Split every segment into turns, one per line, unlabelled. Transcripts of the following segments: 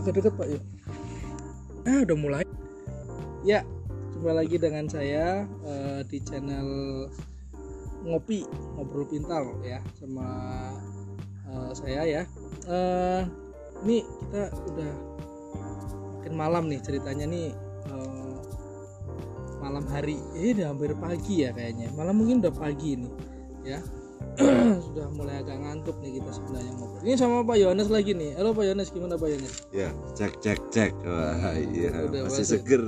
agak deket Pak yuk. Ah udah mulai. Ya, jumpa lagi dengan saya eh, di channel ngopi ngobrol pintar ya sama eh, saya ya. Eh, ini kita udah makin malam nih ceritanya nih eh, malam hari. Ini udah hampir pagi ya kayaknya. Malam mungkin udah pagi nih ya. sudah mulai agak ngantuk nih kita sebenarnya ngobrol. Ini sama Pak Yohanes lagi nih. Halo Pak Yohanes, gimana Pak Yohanes?
Ya, cek cek cek. Wah, iya,
Udah
masih
masuk.
seger.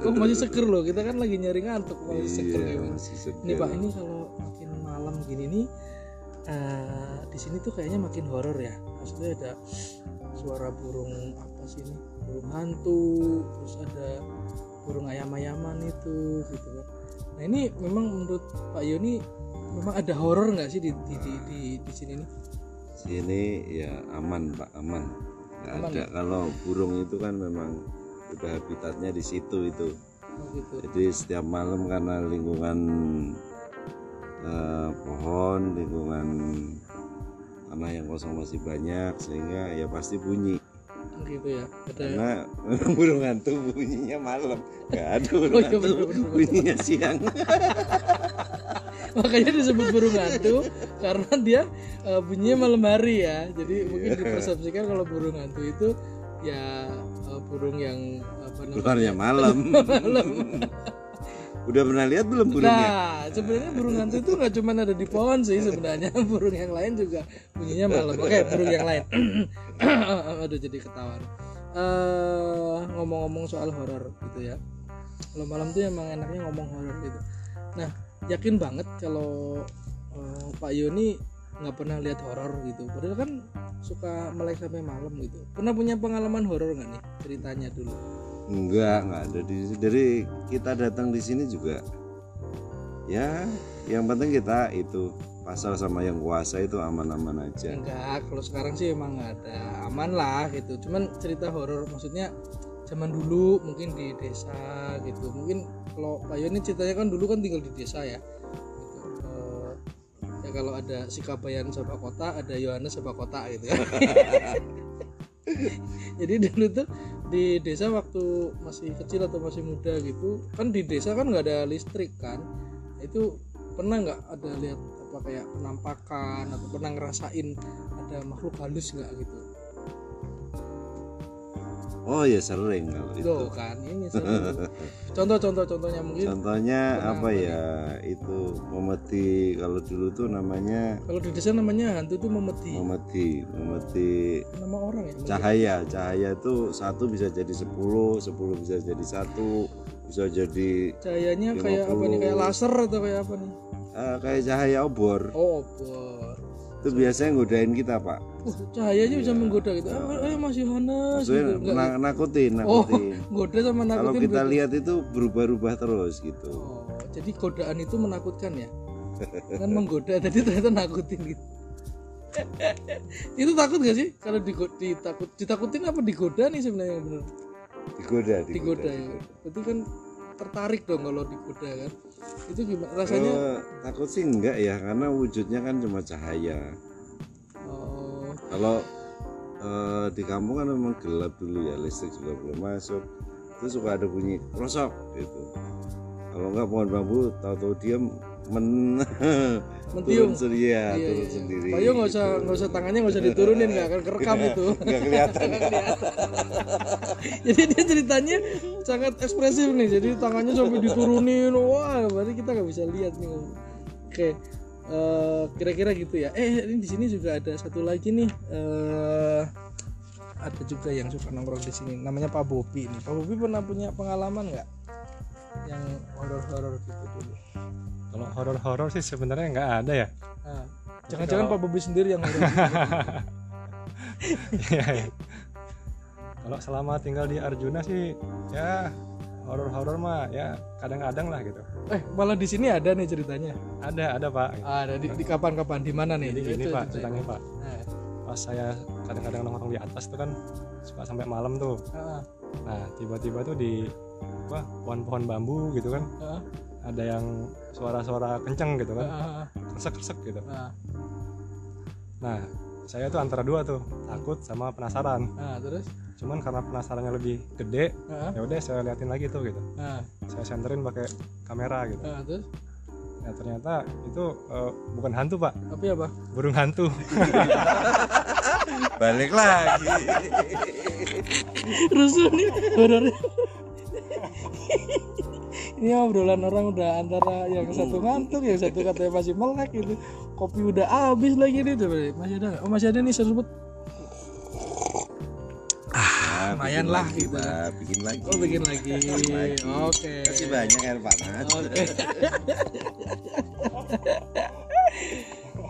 Kok masih seger loh? Kita kan lagi nyari ngantuk masih seger
Iya,
gimana?
masih seger.
Ini Pak, ini kalau makin malam gini nih eh, di sini tuh kayaknya makin horor ya. Maksudnya ada suara burung apa sih ini? Burung hantu, terus ada burung ayam-ayaman itu gitu kan. Nah, ini memang menurut Pak Yoni memang ada horor nggak sih di di, di, di, di sini nih?
Sini ya aman Pak, aman. Nggak
Aman
ada kalau burung itu kan memang udah habitatnya di situ itu.
Oh, gitu.
Jadi setiap malam karena lingkungan eh, pohon, lingkungan tanah yang kosong masih banyak sehingga ya pasti bunyi.
Gitu ya. Ada
Karena burung hantu bunyinya malam. Nggak ada burung
Oh, iya,
hantu
bener, bener.
bunyinya siang.
makanya disebut burung hantu karena dia eh, bunyinya malam hari ya. Jadi mungkin dipersepsikan kalau burung hantu itu ya eh, burung yang apa namanya?
Keluarnya malam. Udah pernah lihat belum burungnya?
nah sebenarnya burung hantu itu nggak cuma ada di pohon sih sebenarnya. Burung yang lain juga bunyinya malam. Oke burung yang lain. Aduh jadi ketahuan Eh, ngomong-ngomong soal horor gitu ya. Kalau malam tuh emang enaknya ngomong horor gitu. Nah yakin banget kalau eh, Pak Yoni nggak pernah lihat horor gitu. Padahal kan suka melek sampai malam gitu. Pernah punya pengalaman horor nggak nih ceritanya dulu?
Enggak, enggak ada. Di dari kita datang di sini juga. Ya, yang penting kita itu pasal sama yang kuasa itu aman-aman aja.
enggak kalau sekarang sih emang nggak ada. Aman lah gitu. Cuman cerita horor maksudnya zaman dulu mungkin di desa gitu. Mungkin kalau Pak Yoni ceritanya kan dulu kan tinggal di desa ya. Gitu. Eh, ya kalau ada Sikabayan sama kota ada Yohanes sama kota gitu ya. Jadi dulu tuh di desa waktu masih kecil atau masih muda gitu kan di desa kan nggak ada listrik kan. Itu pernah nggak ada lihat apa kayak penampakan atau pernah ngerasain ada makhluk halus nggak gitu
Oh ya sering kalau itu.
Tuh kan ini sering. contoh-contoh contohnya mungkin
Contohnya apa ya? Itu memeti kalau dulu tuh namanya
kalau di desa namanya hantu tuh memeti
memeti, memeti
nama orang ya mungkin.
cahaya. Cahaya itu satu bisa jadi sepuluh, sepuluh bisa jadi satu, bisa jadi
cahayanya kayak apa nih kayak laser atau kayak apa nih
eh, kayak cahaya obor.
oh obor
Itu biasanya ngodain kita pak.
cahayanya bisa menggoda gitu ayo, ayo Mas Yohanes gitu. Enggak,
na- nakutin,
oh
nakutin.
goda sama
Kalau
nakutin
kita
beda.
lihat itu berubah-ubah terus gitu.
oh jadi godaan itu menakutkan ya kan menggoda tadi ternyata nakutin gitu itu takut gak sih kalau digo- ditakut ditakutin apa digoda nih sebenarnya yang bener
Digoda,
digoda ya itu kan tertarik dong kalau digoda kan itu gimana rasanya
Eh, takut sih enggak ya, karena wujudnya kan cuma cahaya.
oh,
Kalau eh, di kampung kan memang gelap dulu ya, listrik juga belum masuk. Terus suka ada bunyi krosok gitu. Kalau enggak pohon bambu tahu-tahu dia men
Mentiung.
turun sendiri ya,
Iya,
turun
iya.
sendiri.
Pak Yo nggak usah
gitu.
nggak usah tangannya nggak usah diturunin nggak akan kerekam itu
Nggak kelihatan.
Kelihatan. jadi dia ceritanya sangat ekspresif nih jadi tangannya sampai diturunin wah berarti kita nggak bisa lihat nih oke eh, kira-kira gitu ya eh ini di sini juga ada satu lagi nih eh ada juga yang suka nongkrong di sini namanya Pak Bobi nih Pak Bobi pernah punya pengalaman nggak yang horor-horor gitu dulu
Kalau horor-horor sih sebenarnya nggak ada ya.
Nah, jangan-jangan Pak Bobi sendiri yang horor
Iya, iya. Kalau selama tinggal di Arjuna sih ya horor-horor mah ya kadang-kadang lah gitu.
eh malah di sini ada nih ceritanya
Ada, ada Pak.
ada di, di kapan-kapan di mana nih
Jadi gini
Itu
Pak
ceritanya.
Pak.
Nah,
Pas saya kadang-kadang nongkrong di atas tuh kan suka sampai malam tuh.
ah,
Nah tiba-tiba tuh di wah pohon-pohon bambu gitu kan
ah,
ada yang suara-suara kenceng gitu
ah,
kan
ah,
kresek-kresek gitu.
ah,
Nah saya tuh antara dua tuh takut sama penasaran.
ah, terus?
Cuman karena penasarannya lebih gede
Heeh.
ya udah saya liatin lagi tuh gitu.
Nah,
saya senterin pakai kamera gitu.
Nah, terus?
Ya ternyata itu eh, bukan hantu pak.
Tapi apa
burung hantu.
Balik lagi.
Rusuh nih horornya ini obrolan orang udah antara yang satu ngantuk yang satu katanya masih melek gitu. Kopi udah habis lagi nih Coba masih ada oh masih ada nih serbet
Nah,
lumayan
bikin
lah
lagi,
gitu.
Bikin lagi.
Oh bikin lagi.
lagi.
oke.
Kasih banyak air panas.
Oke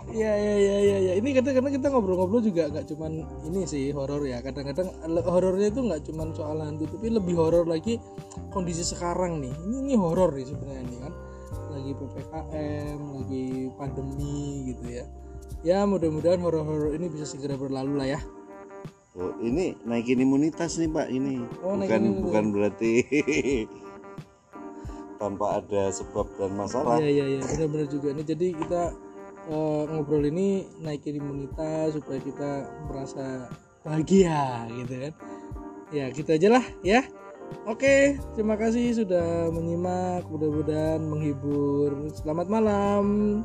ya ya ya ya ya ini kadang kadang kita ngobrol-ngobrol juga nggak cuman ini sih horor ya. Kadang-kadang horornya itu nggak cuman soal hantu tapi lebih horor lagi kondisi sekarang nih. Ini ini horor nih sebenarnya nih kan. Lagi ppkm lagi pandemi gitu ya. Ya mudah-mudahan horor-horor ini bisa segera berlalu lah ya.
Oh, ini naikin imunitas nih pak ini.
Oh,
bukan bukan berarti tanpa ada sebab dan masalah.
Iya iya iya. Benar-benar juga nih. Jadi kita eh, ngobrol ini naikin imunitas supaya kita merasa bahagia gitu kan. Ya gitu aja lah ya. Oke, terima kasih sudah menyimak. Mudah-mudahan menghibur. Selamat malam.